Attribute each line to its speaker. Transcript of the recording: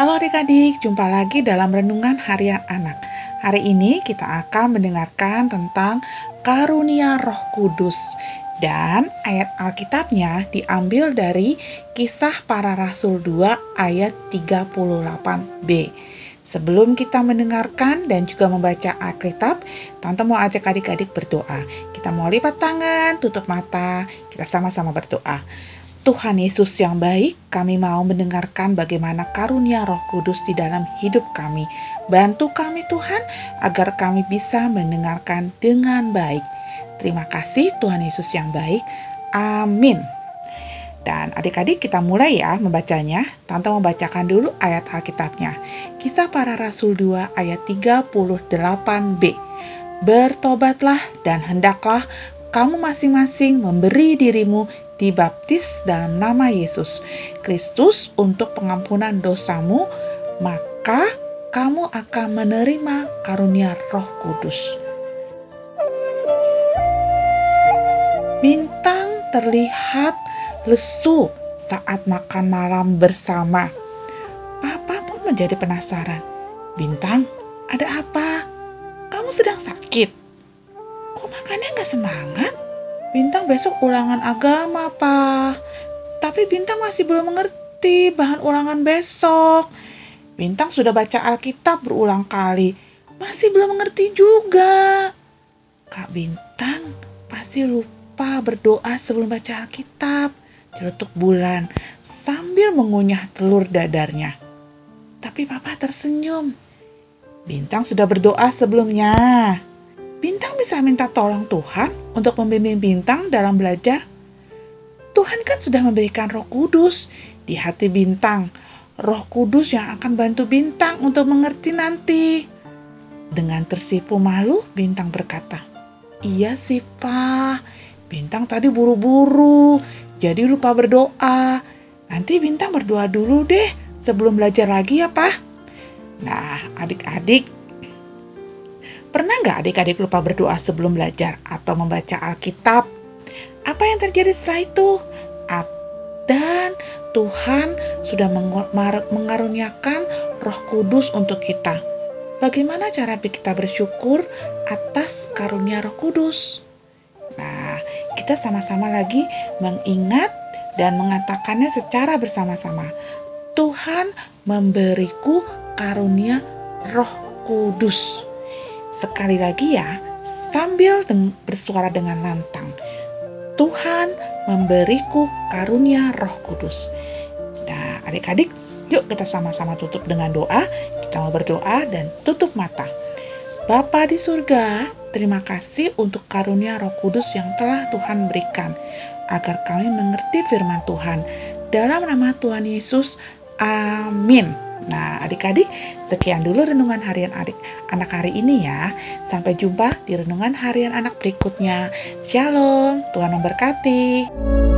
Speaker 1: Halo adik-adik, jumpa lagi dalam Renungan Harian Anak. Hari ini kita akan mendengarkan tentang karunia Roh Kudus. Dan ayat Alkitabnya diambil dari Kisah Para Rasul 2 ayat 38b. Sebelum kita mendengarkan dan juga membaca Alkitab, Tante mau ajak adik-adik berdoa. Kita mau lipat tangan, tutup mata, kita sama-sama berdoa. Tuhan Yesus yang baik, kami mau mendengarkan bagaimana karunia Roh Kudus di dalam hidup kami. Bantu kami Tuhan agar kami bisa mendengarkan dengan baik. Terima kasih Tuhan Yesus yang baik. Amin. Dan adik-adik kita mulai ya membacanya. Tante membacakan dulu ayat Alkitabnya. Kisah para Rasul 2 ayat 38b. Bertobatlah dan hendaklah kamu masing-masing memberi dirimu dibaptis dalam nama Yesus Kristus untuk pengampunan dosamu, maka kamu akan menerima karunia Roh Kudus. Bintang terlihat lesu saat makan malam bersama. Papa pun menjadi penasaran. Bintang, ada apa? Kamu sedang sakit? Kok makannya nggak semangat? Bintang besok ulangan agama, Pak. Tapi Bintang masih belum mengerti bahan ulangan besok. Bintang sudah baca Alkitab berulang kali, masih belum mengerti juga. Kak Bintang pasti lupa berdoa sebelum baca Alkitab celetuk bulan sambil mengunyah telur dadarnya. Tapi papa tersenyum. Bintang sudah berdoa sebelumnya. Bisa minta tolong Tuhan untuk membimbing Bintang dalam belajar. Tuhan kan sudah memberikan roh kudus di hati Bintang. Roh kudus yang akan bantu Bintang untuk mengerti nanti. Dengan tersipu malu, Bintang berkata, Iya sih, Pak. Bintang tadi buru-buru, jadi lupa berdoa. Nanti Bintang berdoa dulu deh sebelum belajar lagi ya, Pak. Nah, adik-adik, pernah nggak adik-adik lupa berdoa sebelum belajar atau membaca Alkitab? Apa yang terjadi setelah itu? Dan Tuhan sudah mengaruniakan roh kudus untuk kita. Bagaimana cara kita bersyukur atas karunia roh kudus? Nah, kita sama-sama lagi mengingat dan mengatakannya secara bersama-sama. Tuhan memberiku karunia Roh Kudus. Sekali lagi ya, sambil bersuara dengan lantang. Tuhan memberiku karunia Roh Kudus. Nah, adik-adik, yuk kita sama-sama tutup dengan doa. Kita mau berdoa dan tutup mata. Bapa di surga, Terima kasih untuk karunia Roh Kudus yang telah Tuhan berikan, agar kami mengerti firman Tuhan. Dalam nama Tuhan Yesus, amin. Nah, adik-adik, sekian dulu renungan harian adik anak hari ini ya. Sampai jumpa di renungan harian anak berikutnya. Shalom, Tuhan memberkati.